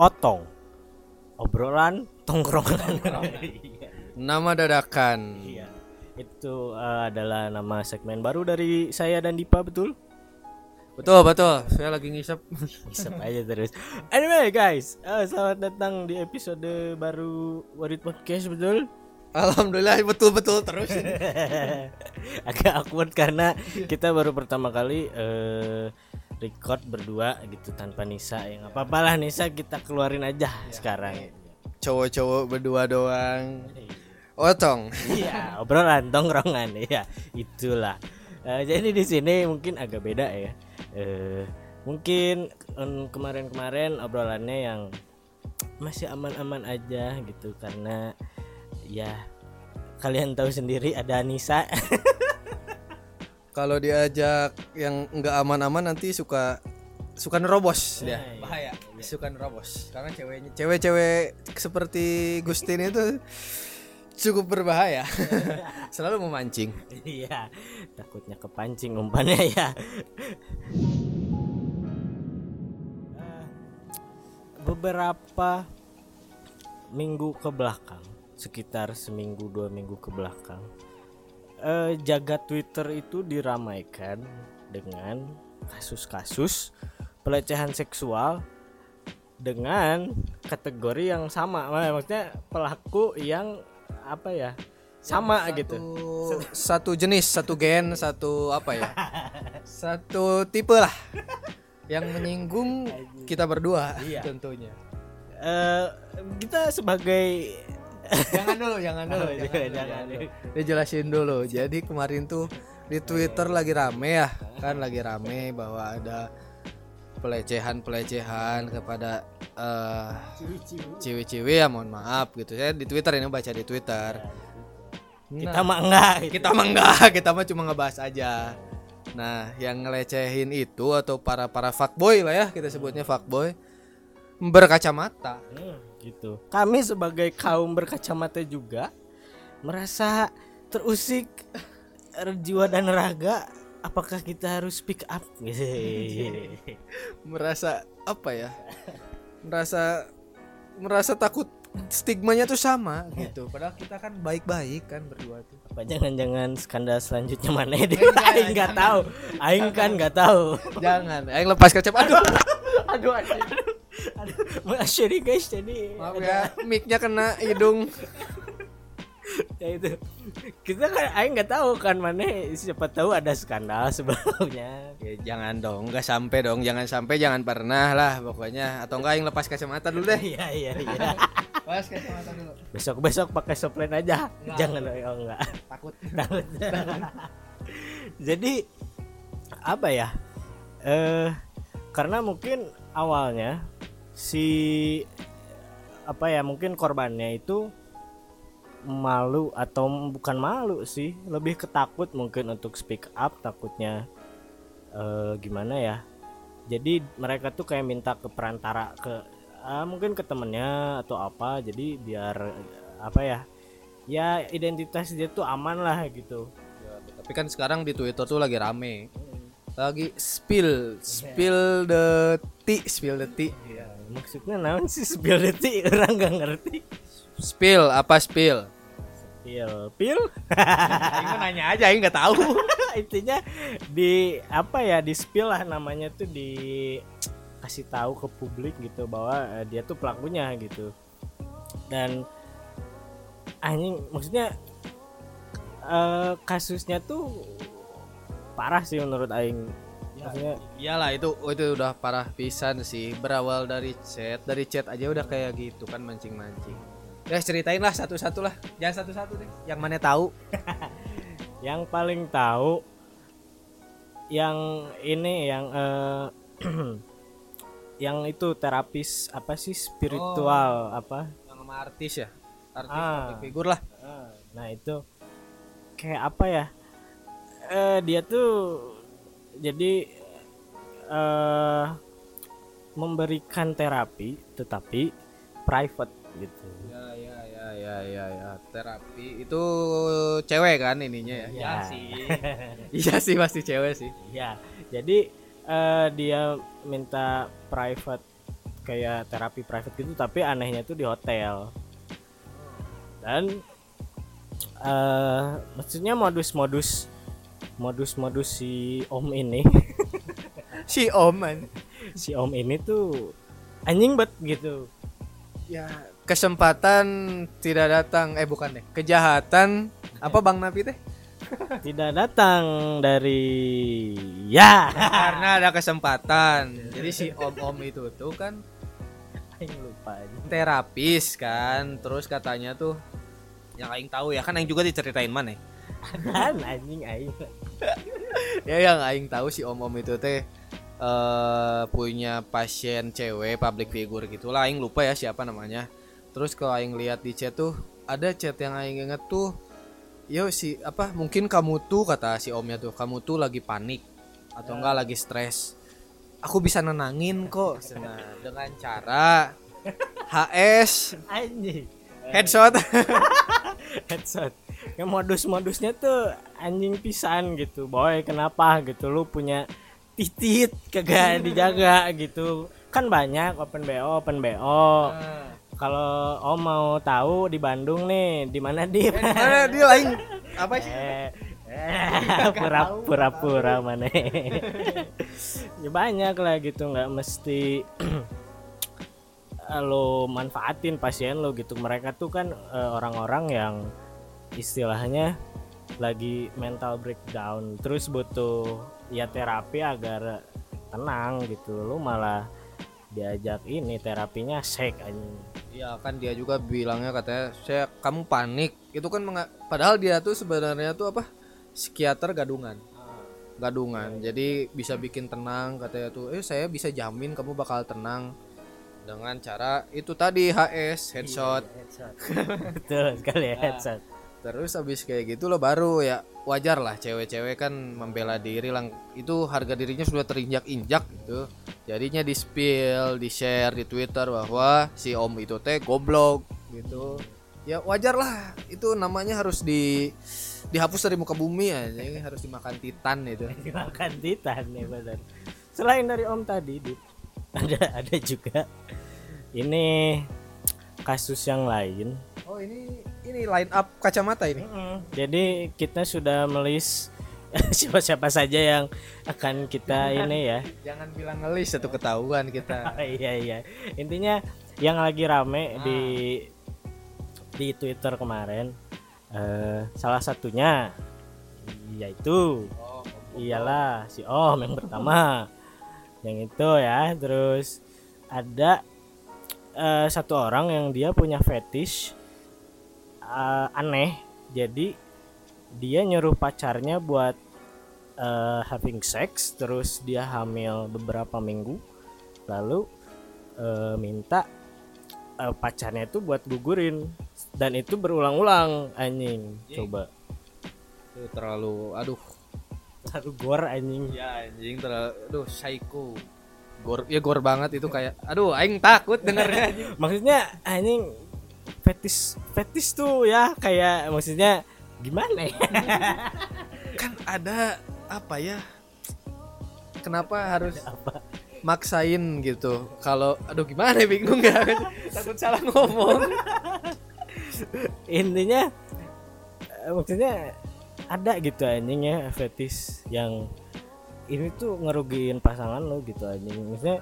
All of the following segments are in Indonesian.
Otong. Obrolan tongkrongan. Nama dadakan. Iya. Itu eh, adalah nama segmen baru dari saya dan Dipa betul? Betul betul. Saya lagi ngisep. Isep aja terus. Anyway guys, eh, selamat datang di episode baru Warit Podcast betul? Alhamdulillah betul betul terus. Agak awkward karena kita baru pertama kali eh, record berdua gitu tanpa Nisa yang apa apalah Nisa kita keluarin aja sekarang. Cowok-cowok berdua doang. Otong. Iya, obrolan tongkrongan ya, itulah. Eh, jadi di sini mungkin agak beda ya. Eh, mungkin em, kemarin-kemarin obrolannya yang masih aman-aman aja gitu karena ya kalian tahu sendiri ada Anissa. Kalau diajak yang nggak aman-aman nanti suka suka nerobos dia. iya. Bahaya. Suka nerobos. Karena ceweknya cewek-cewek seperti Gustin itu cukup berbahaya. Selalu memancing. Iya, takutnya kepancing umpannya ya. Eh, Beberapa minggu ke belakang, sekitar seminggu dua minggu ke belakang, eh, jagat Twitter itu diramaikan dengan kasus-kasus pelecehan seksual dengan kategori yang sama, maksudnya pelaku yang apa ya sama gitu. Satu, satu jenis, satu gen, satu apa ya? Satu tipe lah. Yang menyinggung kita berdua Iya. tentunya. Eh, kita sebagai Jangan dulu, jangan dulu, Oh, jangan, jangan, dulu, jangan. dulu. Dijelasin dulu. Jadi kemarin tuh di Twitter lagi rame ya, kan lagi rame bahwa ada pelecehan-pelecehan kepada eh cewek-cewek ya mohon maaf gitu. Saya di Twitter ini baca di Twitter. kita mah enggak gitu. kita mah enggak, kita mah cuma ngebahas aja. Nah, yang ngelecehin itu atau para para fuckboy lah ya, kita sebutnya fuckboy berkacamata. Hmm, gitu. Kami sebagai kaum berkacamata juga merasa terusik er, jiwa dan raga. Apakah kita harus speak up? Merasa apa ya? Merasa merasa takut stigmanya tuh sama gitu. Padahal kita kan baik-baik kan berdua tuh. Apa jangan-jangan skandal selanjutnya mana ya? Aing nggak tahu. Aing kan nggak tahu. Jangan, ayo lepas kacam. Aduh. Aduh, anjing. Aduh, sorry guys, jadi Maaf ya, mic-nya kena hidung. ya itu kita kan Aing nggak tahu kan mana siapa tahu ada skandal sebelumnya Ya, jangan dong, nggak sampai dong, jangan sampai, jangan pernah lah pokoknya. Atau enggak yang lepas kacamata dulu deh. iya iya iya Lepas kacamata dulu. besok besok pakai soplen aja jangan oh enggak Takut. Takut. jadi apa ya eh karena mungkin awalnya si apa ya mungkin korbannya itu malu atau bukan malu sih lebih ketakut mungkin untuk speak up takutnya eh gimana ya jadi mereka tuh kayak minta ke perantara ke ah, mungkin ke temennya atau apa jadi biar apa ya ya identitas dia tuh aman lah gitu Ya, tapi kan sekarang di Twitter tuh lagi rame. Lagi spill, spill the tea, spill the tea. maksudnya naon sih spill detik orang nggak ngerti Spill apa spill? pil pil Aing mah nanya aja, aing nggak tahu. intinya di apa ya di spill lah namanya tuh di kasih tahu ke publik gitu bahwa eh, dia tuh pelakunya gitu dan anjing maksudnya eh, kasusnya tuh parah sih menurut aing maksudnya Iyalah itu itu udah parah pisan sih. Berawal dari chat, dari chat aja udah kayak gitu kan mancing-mancing. Ya ceritain lah satu-satu lah. Jangan satu-satu deh. Yang mana tahu? yang paling tahu yang ini yang eh, yang itu terapis apa sih spiritual apa Yang sama artis ya. Artis Ah. figure lah. Ah, nah itu kayak apa ya eh dia tuh jadi eh memberikan terapi tetapi private gitu Ya ya ya ya ya ya terapi itu cewek kan ininya ya. Ya. sih. iya sih pasti cewek sih. ya jadi eh dia minta private kayak terapi private gitu tapi anehnya tuh di hotel dan eh maksudnya modus-modus modus-modus si om ini. Si oman si om ini tuh anjing bet gitu. Ya kesempatan tidak datang. Eh bukan deh. Kejahatan. Apa bang Napi teh? Tidak datang dari ya. Karena ada kesempatan. Jadi si om-om itu tuh kan Aing lupa terapis kan. Terus katanya tuh yang aing tahu ya kan aing juga diceritain mana dan anjing aing? Ya yang aing tahu si om-om itu teh eh punya pasien cewek public figure gitulah. Aing lupa ya siapa namanya. Terus kalau aing lihat di chat tuh ada chat yang aing inget tuh yo si apa mungkin kamu tuh kata si omnya tuh kamu tuh lagi panik atau enggak lagi stres. Aku bisa nenangin kok. Nah, dengan cara HS anjing. Headshot. Headset ya modus-modusnya tuh anjing pisan gitu. Boy kenapa gitu? Lu punya titit kagak dijaga gitu. Kan banyak open bo open bo kalau om mau tahu di Bandung nih di mana di mana dia lain. Apa sih? Eh eh, pura pura pura mana? Ya banyak lah gitu. Nggak mesti lo manfaatin pasien lo gitu. Mereka tuh kan eh, orang-orang yang istilahnya lagi mental breakdown terus butuh ya terapi agar tenang gitu. Lo malah diajak ini terapinya sek anjing. Iya kan dia juga bilangnya katanya saya kamu panik. Itu kan menga- padahal dia tuh sebenarnya tuh apa? Psikiater gadungan. Gadungan. Jadi bisa bikin tenang katanya tuh eh saya bisa jamin kamu bakal tenang dengan cara itu tadi HS headshot. Headshot. Betul sekali ya headshot terus habis kayak gitu lo baru ya wajar lah cewek-cewek kan membela diri lang itu harga dirinya sudah terinjak-injak gitu. Jadinya di spill di share di twitter bahwa si om itu teh goblok gitu. Ya wajar lah itu namanya harus di dihapus dari muka bumi aja harus dimakan titan itu dimakan titan nih benar. Selain dari om tadi Dit, ada ada juga ini kasus yang lain. Oh ini ini line up kacamata ini. Jadi kita sudah melis siapa-siapa saja yang akan kita ini ya. Jangan bilang ngelis satu ketahuan kita. Oh, iya iya. Intinya yang lagi rame di di Twitter kemarin eh, salah satunya yaitu iyalah si Om yang pertama. Yang itu ya terus ada eh, satu orang yang dia punya fetish eh, aneh. Jadi dia nyuruh pacarnya buat eh, having sex terus dia hamil beberapa minggu. Lalu eh, minta eh, pacarnya itu buat gugurin. Dan itu berulang-ulang anjing. Coba. Itu terlalu aduh. Lalu gor anjing. Ya anjing terlalu aduh psycho. Gor ya gor banget itu kayak aduh aing takut dengernya. Anjing. maksudnya anjing fetis fetis tuh ya kayak maksudnya gimana ya kan ada apa ya? Kenapa harus apa maksain gitu? Kalau aduh gimana ya, bingung gak? takut salah ngomong. intinya eh, maksudnya ada gitu anjing ya fetis yang ini tuh ngerugiin pasangan lo gitu anjing maksudnya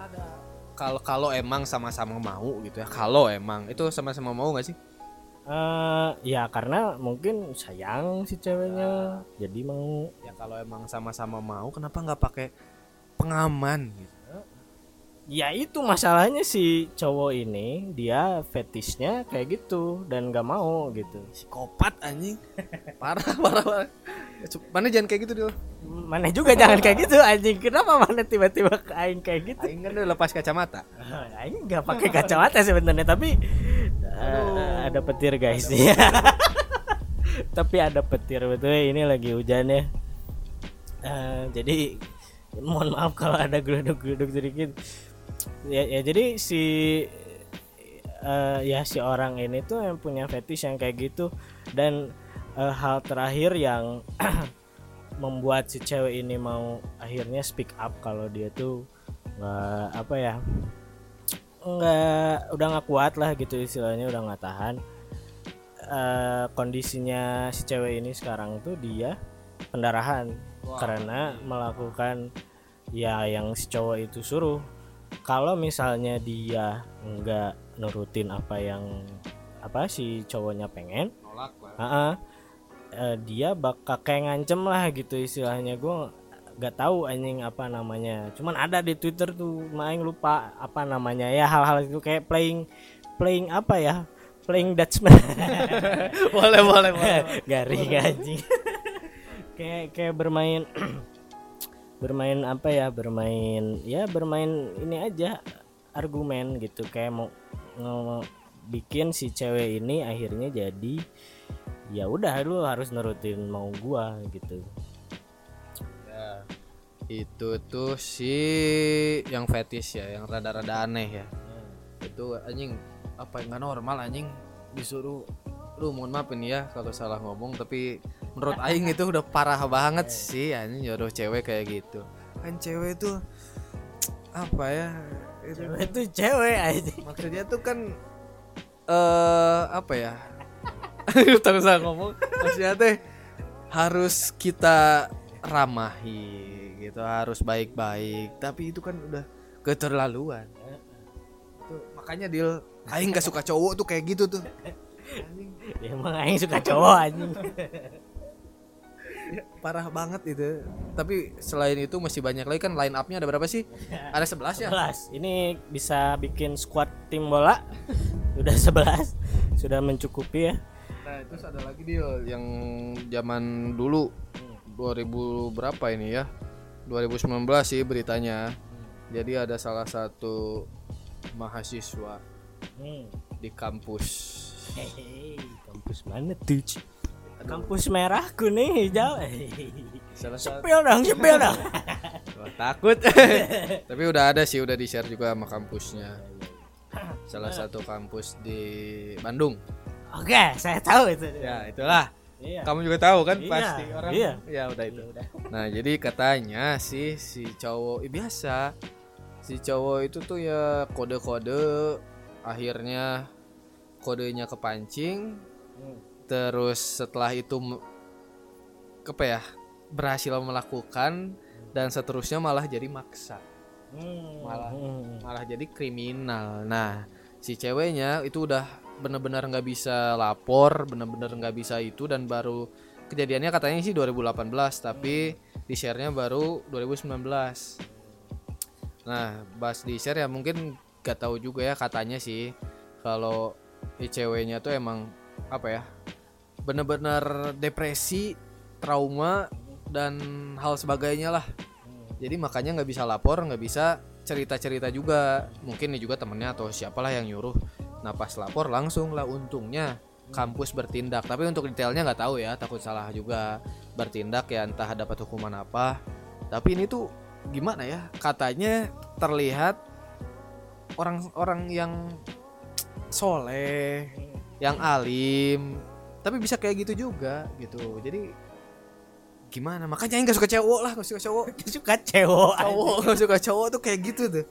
Kalau kalau emang sama-sama mau gitu ya. Kalau emang itu sama-sama mau gak sih? eh ya karena mungkin sayang si ceweknya jadi mau Ya kalau emang sama-sama mau kenapa nggak pakai pengaman gitu? Ya itu masalahnya si cowok ini dia fetishnya kayak gitu dan gak mau gitu Psikopat anjing. parah, parah, parah. Mana jangan kayak gitu dulu. mana juga jangan kayak gitu anjing kenapa mana tiba-tiba aing kayak gitu Aing kan udah lepas kacamata. aing nggak pakai kacamata sebenarnya tapi eh, ada petir guys ya tapi ada petir betul ini lagi hujan ya Eh, jadi mohon maaf kalau ada geluduk-geluduk sedikit ya, ya jadi si eh, ya si orang ini tuh yang punya fetish yang kayak gitu. Dan eh, hal terakhir yang membuat si cewek ini mau akhirnya speak up kalau dia tuh nggak apa ya nggak udah nggak kuat lah gitu istilahnya udah nggak tahan. Eh, kondisinya si cewek ini sekarang tuh dia pendarahan karena melakukan ya yang si cowok itu suruh kalau misalnya dia nggak nurutin apa yang apa si cowoknya pengen nolak lah. Heeh. Eh, dia bakal kayak ngancem lah gitu istilahnya. Gue nggak tahu anjing apa namanya. Cuman ada di twitter tuh main lupa apa namanya ya hal-hal itu kayak playing playing apa ya? Playing Dutchman. Boleh boleh boleh. Garing anjing. Kayak kayak bermain bermain apa ya bermain ya bermain ini aja argumen gitu. Kayak mau nge- bikin si cewek ini akhirnya jadi ya udah lu harus nurutin mau gua gitu. Ya, itu tuh si yang fetish ya yang rada-rada aneh ya. Itu anjing apa yang nggak normal anjing. Disuruh lu mohon maaf ini ya kalau salah ngomong tapi menurut aing itu udah parah banget sih anjing nyuruh cewek kayak gitu. Kan cewek itu apa ya itu cewek itu cewek aja maksudnya tuh kan eh apa ya terus saya ngomong. maksudnya teh harus kita ramahi gitu harus baik-baik tapi itu kan udah keterlaluan. Tuh makanya deal aing gak suka cowok tuh kayak gitu tuh. Ya, emang aing suka cowok anjing parah banget itu tapi selain itu masih banyak lagi kan line upnya ada berapa sih ada 11 ya 11 ini bisa bikin squad tim bola udah 11 sudah mencukupi ya Nah, terus ada lagi deal yang zaman dulu 2000 berapa ini ya? 2019 sih beritanya. Jadi ada salah satu mahasiswa hmm. di kampus. Hehehe, kampus mana tuh? Kampus merah kuning hijau. Salah satu Sepil dong, sepil dong. Takut. Tapi udah ada sih, udah di-share juga sama kampusnya. Salah satu kampus di Bandung. Oke, saya tahu itu. Ya, itulah. Iya. Kamu juga tahu kan Iya, pasti orang. iya. Ya udah itu. Ya udah. Nah jadi katanya sih si cowok eh, biasa si cowok itu tuh ya kode-kode akhirnya kodenya kepancing. Terus setelah itu apa ya berhasil melakukan dan seterusnya malah jadi maksa Hmm. Malah. Hmm. malah jadi kriminal nah si ceweknya itu udah bener-bener nggak bisa lapor bener-bener nggak bisa itu dan baru kejadiannya katanya sih 2018 tapi di share-nya baru 2019 nah bahas di share ya mungkin gak tahu juga ya katanya sih kalau si ceweknya tuh emang apa ya bener-bener depresi trauma dan hal sebagainya lah. Jadi makanya nggak bisa lapor nggak bisa cerita-cerita juga. Mungkin ini juga temennya atau siapalah yang nyuruh. Nah pas lapor langsung lah untungnya kampus bertindak. Tapi untuk detailnya nggak tahu ya takut salah juga. Bertindak ya entah dapat hukuman apa. Tapi ini tuh gimana ya katanya terlihat orang-orang yang soleh yang alim tapi bisa kayak gitu juga gitu. Jadi gimana? Makanya Aing gak suka cowok lah gak suka cowok. Suka cewek. cowok gak suka cowok tuh kayak gitu tuh.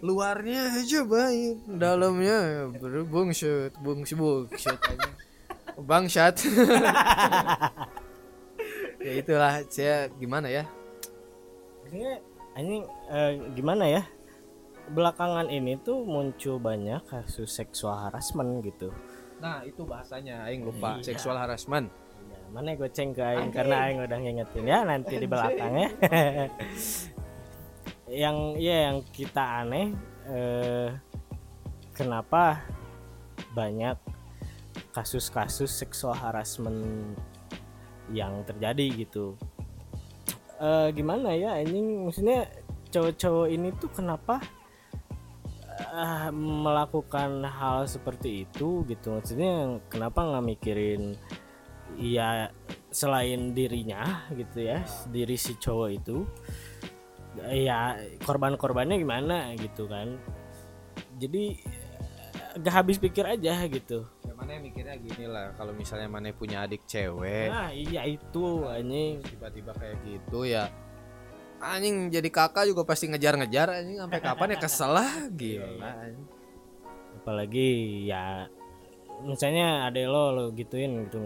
Luarnya aja baik dalamnya berbungsut bungsi bungsut aja. Bangsat ya itulah saya gimana ya? Maksudnya anjing eh, gimana ya? Belakangan ini tuh muncul banyak kasus seksual harassment gitu. Nah itu bahasanya Aing lupa Iya. seksual harassment Ya, mana goceng ke Aing karena Aing udah ngingetin ya nanti di belakang ya. yang ya yang kita aneh eh, kenapa banyak kasus-kasus seksual harassment yang terjadi gitu. Eh, gimana ya anjing maksudnya cowok-cowok ini tuh kenapa eh, melakukan hal seperti itu gitu. Maksudnya kenapa nggak mikirin ya selain dirinya gitu ya diri si cowok itu? Ya korban-korbannya gimana gitu kan? Jadi gak habis pikir aja gitu. Ya mana mikirnya gini lah kalau misalnya mana punya adik cewek nah iya itu anjing. tiba-tiba kayak gitu ya anjing jadi kakak juga pasti ngejar-ngejar anjing sampai kapan ya? Kesel lah gila. Anjing. apalagi ya misalnya ada lo lo gituin gitu.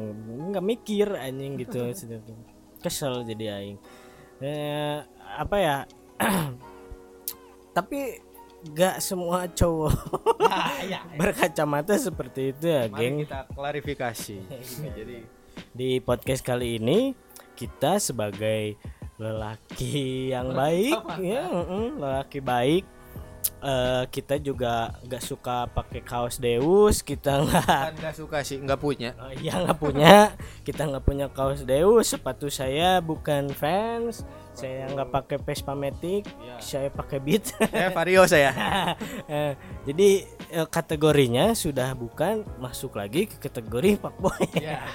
Nggak mikir anjing gitu. Kesel jadi aing. Eh, apa ya? Tapi nggak semua cowok berkacamata seperti itu ya Mari geng. kita klarifikasi. Jadi di podcast kali ini kita sebagai lelaki yang baik ya lelaki baik eh, kita juga nggak suka pakai kaos Deus kita nggak nggak suka sih, nggak punya. Oh, iya nggak punya kita nggak punya kaos Deus sepatu saya bukan fans saya nggak pakai Vespa Matic Iya. saya pakai Beat Eh Vario saya. Eh, jadi eh, kategorinya sudah bukan masuk lagi ke kategori fuckboy Ya.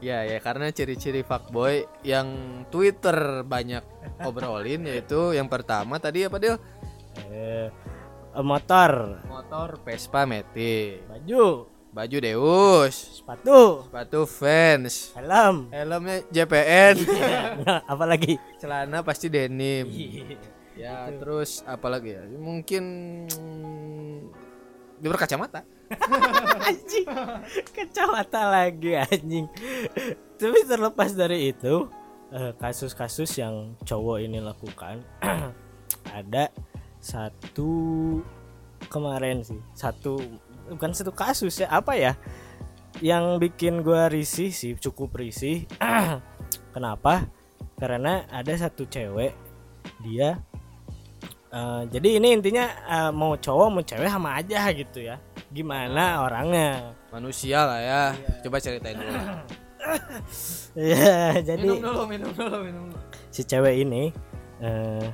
Ya ya karena ciri-ciri fuckboy yang Twitter banyak obrolin yaitu yang pertama tadi apa dia? Eh, motor. Motor Vespa Matic, baju. Baju Deus, sepatu. Sepatu Vans, helm. Helmnya JPN, nah, apalagi celana pasti denim. Ya terus apalagi ya? Mungkin dia berkacamata. anjing. Kacamata lagi anjing. Tapi terlepas dari itu eh, kasus-kasus yang cowok ini lakukan ada satu kemarin sih satu bukan satu kasus ya apa ya yang bikin gua risih sih cukup risih. Kenapa? Karena ada satu cewek dia eh, jadi ini intinya eh, mau cowok mau cewek sama aja gitu ya gimana orangnya Manusia lah ya. Coba ceritain dulu. ya jadi dulu, minum dulu, minum dulu. si cewek ini eh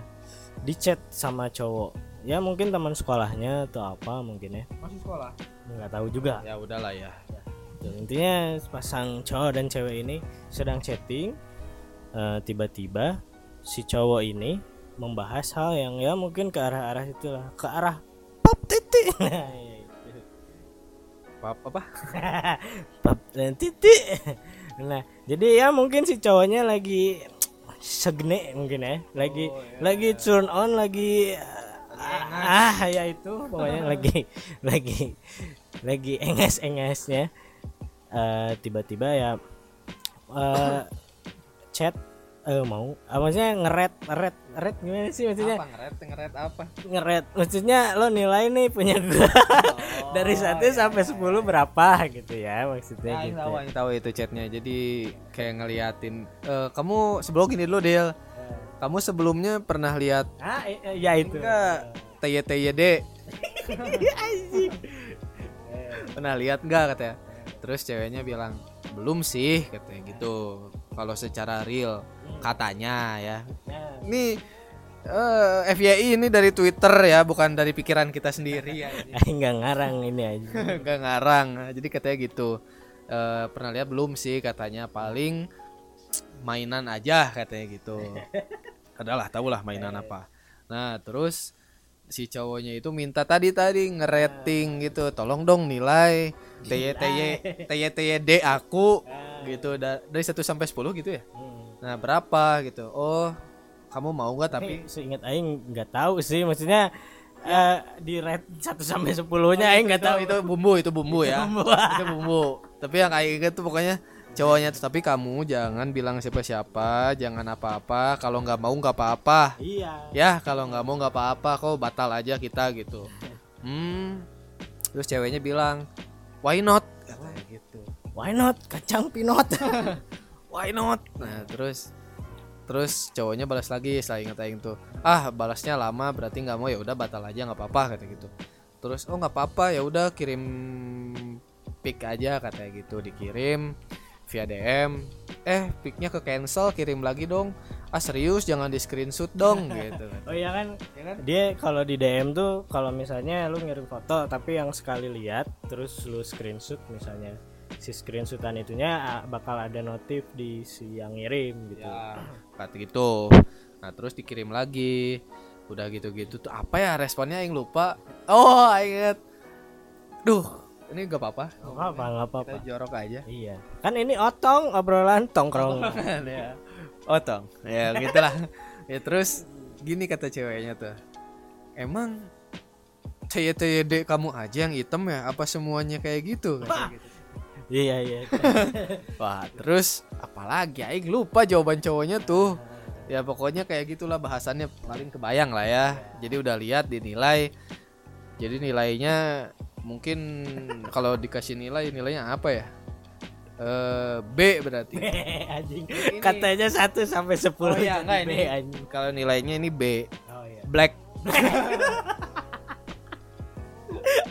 di chat sama cowok ya mungkin teman sekolahnya atau apa mungkin ya Masih sekolah? nggak tahu juga Ya udahlah ya. Tuh, intinya pasang cowok dan cewek ini sedang chatting Eh, tiba-tiba si cowok ini membahas hal yang ya mungkin ke arah-arah itulah ke arah pop titik nah ya itu. Pap apa? pop dan titik nah jadi ya mungkin si cowoknya lagi segne mungkin ya lagi Oh, iya, lagi turn on lagi ah, ah, ya itu pokoknya lagi lagi lagi enges engesnya Eh, tiba-tiba ya eh, chat eh mau ah, maksudnya ngeret ngeret ngeret gimana sih maksudnya Apa ngeret ngeret apa? ngeret maksudnya lo nilai nih punya gua dari satu sampai 10 berapa gitu ya maksudnya Ya, gitu tahu, yang tahu itu chatnya. Jadi kayak ngeliatin. eh, kamu sebelum gini dulu Del. Kamu sebelumnya pernah lihat ah i- i- ya itu enggak TYTYD? Pernah lihat enggak katanya? Terus ceweknya bilang belum sih katanya gitu. Kalau secara real katanya ya. Ini eh, FYI ini dari Twitter ya, bukan dari pikiran kita sendiri ya. Ah, nggak ngarang ini aja Gak ngarang. Jadi katanya gitu. Eh, pernah lihat belum sih katanya paling mainan aja katanya gitu. Adalah tahulah mainan apa. Nah, terus si cowoknya itu minta tadi tadi ngerating gitu. Tolong dong nilai TYTY TYTYD aku gitu. Da- dari 1 sampai 10 gitu ya. Hmm. Nah, berapa gitu. Oh, kamu mau nggak tapi seingat aing nggak tahu sih. Maksudnya eh, di rate 1 sampai 10 nya aing nggak tahu. Itu bumbu itu bumbu ya. bumbu. itu bumbu. Tapi yang kayak gitu pokoknya cowoknya tuh tapi kamu jangan bilang siapa-siapa jangan apa-apa. Kalau nggak mau nggak apa-apa. Iya. Ya kalau nggak mau nggak apa-apa kok batal aja kita gitu. Hmm. Terus ceweknya bilang why not? Katanya gitu why not? Kacang pinot. Why not? Nah terus terus cowoknya balas lagi setelah ingat aing tuh. Ah balasnya lama berarti nggak mau ya udah batal aja nggak apa-apa kata gitu. Terus oh nggak apa-apa ya udah kirim pic aja katanya gitu. Dikirim via DM eh picnya ke cancel kirim lagi dong. Ah serius jangan di screenshot dong gitu. Oh iya kan? Ya kan? dia kalau di DM tuh kalau misalnya lu ngirim foto tapi yang sekali lihat terus lu screenshot misalnya si screenshotan itunya ah, bakal ada notif di si yang ngirim gitu. Ya kata gitu. Nah terus dikirim lagi. Udah gitu-gitu tuh apa ya responnya yang lupa. Oh inget duh ini gak apa-apa. Nggak apa nggak apa apa kita jorok aja. Iya. Kan ini otong obrolan tongkrong. Ya. Otong. Ya gitulah ya terus gini kata ceweknya tuh. Emang CYTD kamu aja yang hitam ya? Apa semuanya kayak gitu? Wah. Iya iya Wah, terus apalagi aing lupa jawaban cowoknya tuh. Ya pokoknya kayak gitulah bahasannya paling kebayang lah ya. Jadi udah lihat dinilai. Jadi nilainya mungkin kalau dikasih nilai nilainya apa ya? Eh B berarti. anjing Ini- katanya 1 sampai 10 Oh iya, enggak ini. B, anjing Kalau nilainya ini B. oh iya Black.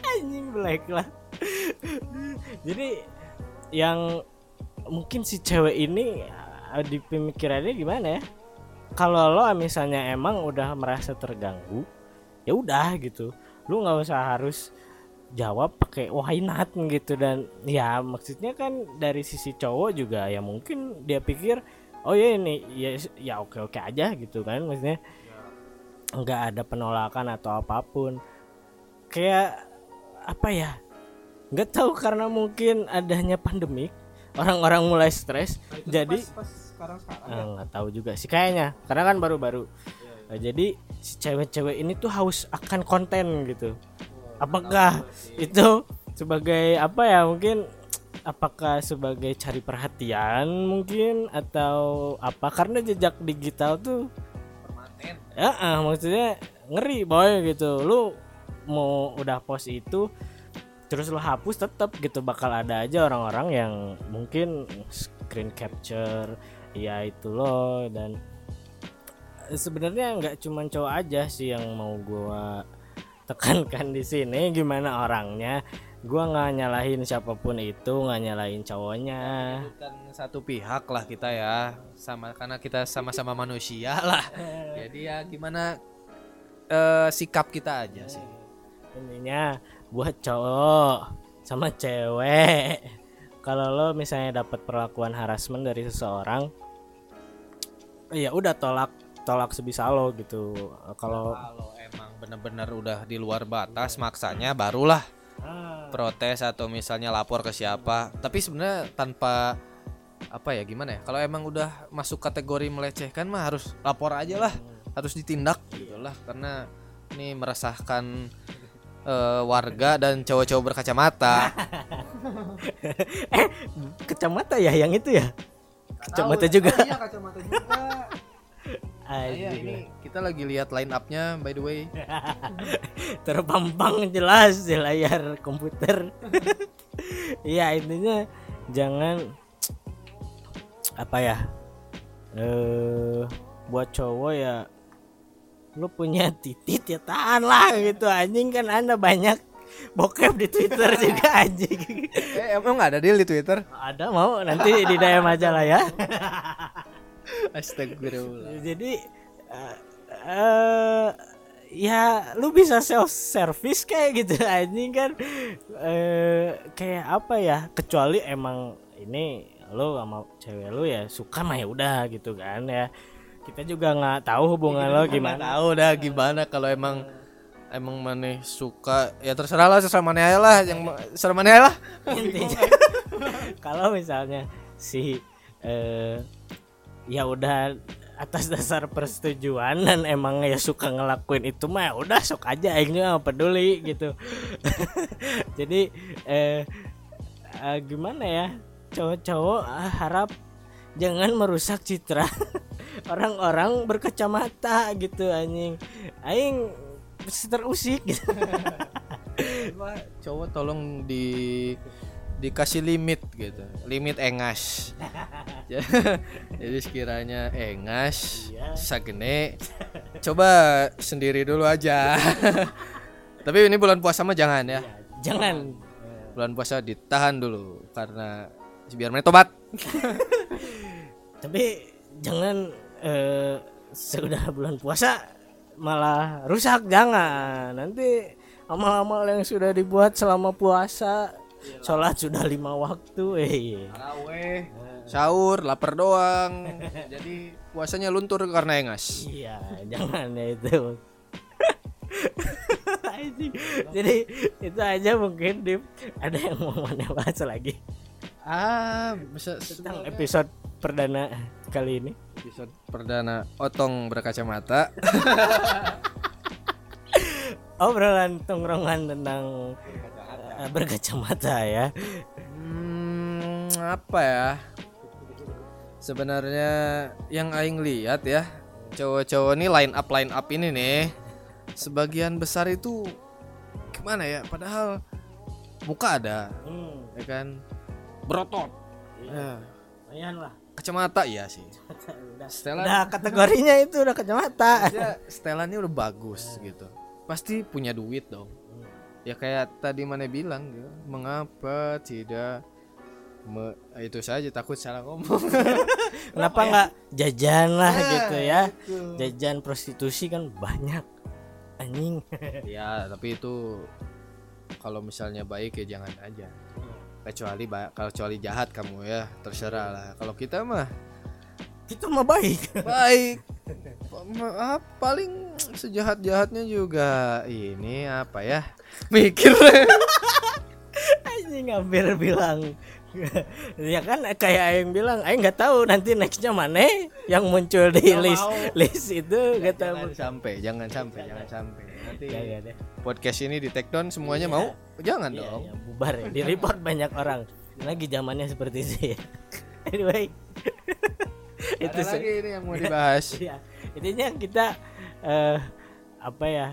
anjing black lah jadi yang mungkin si cewek ini eh, di pemikirannya gimana ya? Kalau lo misalnya emang udah merasa terganggu ya udah gitu. Lu nggak usah harus jawab pakai why not gitu. Dan ya maksudnya kan dari sisi cowok juga ya mungkin dia pikir oh ya ini ya ya oke oke aja gitu kan. Maksudnya nggak ada penolakan atau apa pun. Kayak apa ya nggak tahu karena mungkin adanya pandemik orang-orang mulai stres. Jadi sekarang sekarang Eh, nggak tahu juga sih kayaknya. Karena kan baru-baru. Nah, jadi si cewek-cewek ini tuh haus akan konten gitu. Apakah itu sebagai apa ya mungkin apakah sebagai cari perhatian mungkin atau apa? Karena jejak digital tuh permanen. ya ah, maksudnya ngeri boy gitu. Lu mau udah post itu terus lu hapus tetap gitu. Bakal ada aja orang-orang yang mungkin screen capture ya itu loh. Dan sebenarnya nggak cuman cowok aja sih yang mau gua tekankan di sini. Gimana orangnya? Gua nggak nyalahin siapa pun itu nggak nyalahin cowoknya. Bukan satu pihak lah kita ya. Sama karena kita sama-sama manusia lah. Jadi ya gimana eh, sikap kita aja sih. Intinya buat cowok sama cewek. Kalau lo misalnya dapat perlakuan harassment dari seseorang ya udah tolak tolak sebisa lo gitu. Kalau kalau emang bener-bener udah di luar batas maksanya barulah protes atau misalnya lapor ke siapa. Tapi sebenarnya tanpa apa ya gimana ya kalau emang udah masuk kategori melecehkan mah harus lapor aja lah harus ditindak gitu lah. Karena ini meresahkan eh, warga dan cowok-cowok berkacamata. Kacamata ya yang itu ya? Kacamata juga. Iya kacamata juga. Iya Anjing. ini kita lagi lihat line up-nya by the way. Terpampang jelas di layar komputer. Ya intinya jangan apa ya? Eh buat cowok ya lu punya titit ya tahan lah gitu. Anjing kan anda banyak bokep di twitter juga anjing. Eh emang nggak ada deal di twitter? Ada mau. Nanti di DM aja lah ya. Astagfirullah. Jadi eh eh, ya lu bisa self service kayak gitu anjing kan. Eh kayak apa ya kecuali emang ini lu sama cewek lu ya suka mah ya udah gitu kan ya kita juga nggak tahu hubungan lo gimana. tahu dah gimana kalau emang emang maneh suka. Ya terserah lah terserah maneh aja lah. Yang maneh aja lah. Intinya. Kalau misalnya si eh ya udah atas dasar persetujuan dan emang ya suka ngelakuin itu mah ya udah sok aja. Ini mah peduli gitu. Jadi eh, eh, gimana ya? Cowok-cowok harap jangan merusak citra orang-orang berkacamata gitu anjing. Aing terusik gitu. Cowok tolong di dikasih limit gitu. Limit engas. Jadi sekiranya engas Iya. sagene coba sendiri dulu aja. Tapi ini bulan puasa mah jangan ya. Jangan. Bulan puasa ditahan dulu karena biar mereka tobat. Tapi jangan eh, sudah bulan puasa malah rusak jangan. Nanti amal-amal yang sudah dibuat selama puasa sholat sudah lima waktu eh. Taraweh, sahur, lapar doang. Jadi puasanya luntur karena engas. iya jangan ya itu. Jadi itu aja mungkin Dip. Ada yang mau mana bahas lagi Ah, bisa episode perdana kali ini episode perdana otong berkacamata. obrolan tongkrongan tentang eh, berkacamata ya. Hmm, apa ya? Sebenarnya yang aing lihat ya, cowok-cowok ini line up line up ini nih sebagian besar itu gimana ya? Padahal muka ada, Hmm, ya kan? Berotot. Ya, lumayan lah. kacamata iya sih. udah, Setelan udah kategorinya itu udah kacamata. aja setelannya udah bagus gitu. Pasti punya duit dong. Ya kayak tadi mana bilang gitu. Mengapa tidak me- itu saja takut salah ngomong. Kenapa nggak jajan lah Nah, gitu ya? itu. Jajan prostitusi kan banyak. Anjing. ya, tapi itu kalau misalnya baik ya jangan aja. Kecuali kalau kecuali jahat kamu ya, terserah lah. Kalau kita mah Itu mah baik. baik. Ah, paling sejahat-jahatnya juga ini apa ya? Mikir. Anjing hampir bilang ya kan kayak yang bilang Aing nggak tahu nanti nextnya mana yang muncul di Nggak list mau. list itu nggak tahu jangan sampai, jangan sampai, jangan sampai. Nanti Jangan deh. podcast ini di take down semuanya mau? Jangan Iya, dong. iya, bubar ya. Di report banyak orang. Lagi zamannya seperti itu ya. anyway. Ada sih. lagi ini yang mau dibahas. Iya. Intinya kita eh apa ya?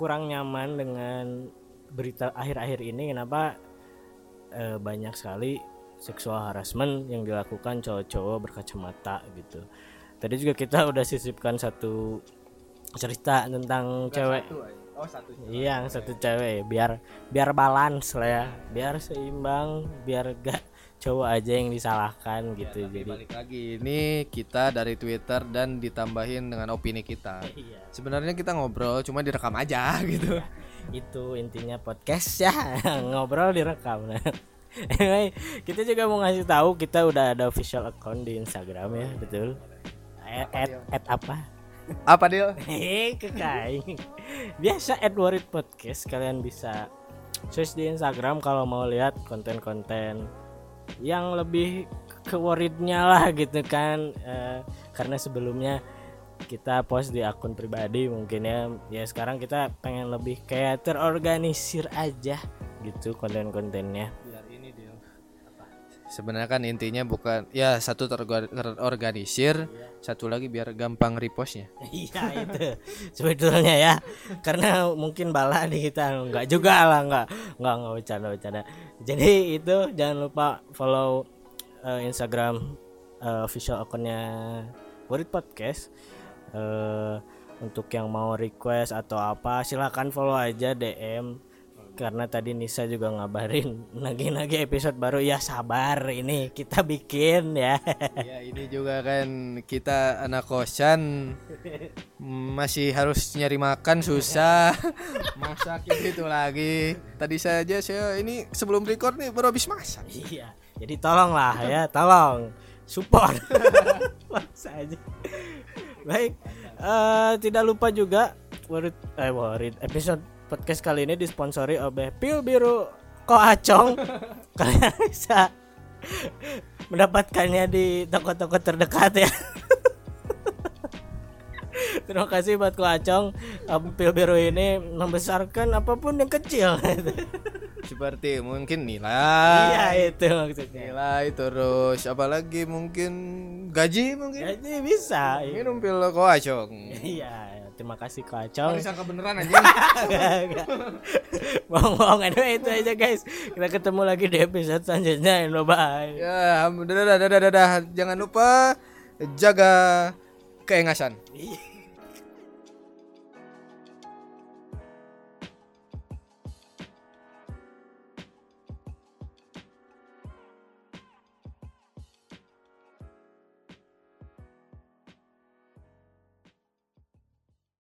kurang nyaman dengan berita akhir-akhir ini kenapa eh, banyak sekali seksual harassment yang dilakukan cowok-cowok berkacamata gitu. Tadi juga kita udah sisipkan satu cerita tentang cewek Oh, satu. Iya, yang satu cewek biar biar balance lah ya, biar seimbang, biar gak cowok aja yang disalahkan gitu. Tapi Jadi balik lagi ini kita dari Twitter dan ditambahin dengan opini kita. iya, Sebenarnya kita ngobrol cuma direkam aja gitu. itu intinya podcast ya, ngobrol direkam. Nah. Anyway, kita juga mau ngasih tahu kita udah ada official account di Instagram ya, betul. At, at, at apa? Apa deal? Hehe, kekai. Biasa Edward Podcast kalian bisa search di Instagram kalau mau lihat konten-konten yang lebih ke worriednya lah gitu kan Eh, karena sebelumnya kita post di akun pribadi mungkin ya ya sekarang kita pengen lebih kayak terorganisir aja gitu konten-kontennya. Sebenarnya kan intinya bukan ya satu terorga- terorganisir, satu lagi biar gampang repostnya. iya itu sebetulnya ya. Karena mungkin bala di kita nggak juga lah nggak nggak nggak bercanda bercanda jadi itu jangan lupa follow eh, Instagram eh, official akunnya Burit Podcast. Eh, untuk yang mau request atau apa silakan follow aja DM karena tadi Nisa juga ngabarin lagi-lagi episode baru. Ya sabar ini kita bikin ya. Ya ini juga kan kita anak kosan masih harus nyari makan susah. Masak itu lagi. Tadi saja saya ini sebelum record nih baru habis masak. Iya, jadi tolonglah ya, tolong support. Maksa aja. Baik, eh, tidak lupa juga Warid, eh Warid, episode podcast kali ini disponsori oleh Pil Biru Ko Acong. Kalian bisa mendapatkannya di toko-toko terdekat ya. Terima kasih buat Ko Acong. Eh, Pil Biru ini membesarkan apa pun yang kecil. seperti mungkin nilai Iya itu maksudnya. nilai terus apalagi mungkin gaji mungkin Jadi bisa. minum pil koacong Iya, terima kasih Ko Acong. disangka beneran aja Bohong-bohong itu aja guys. Kita ketemu lagi di episode selanjutnya. Bye. ya dadah dadah dadah dadah jangan lupa jaga keengasan Iya.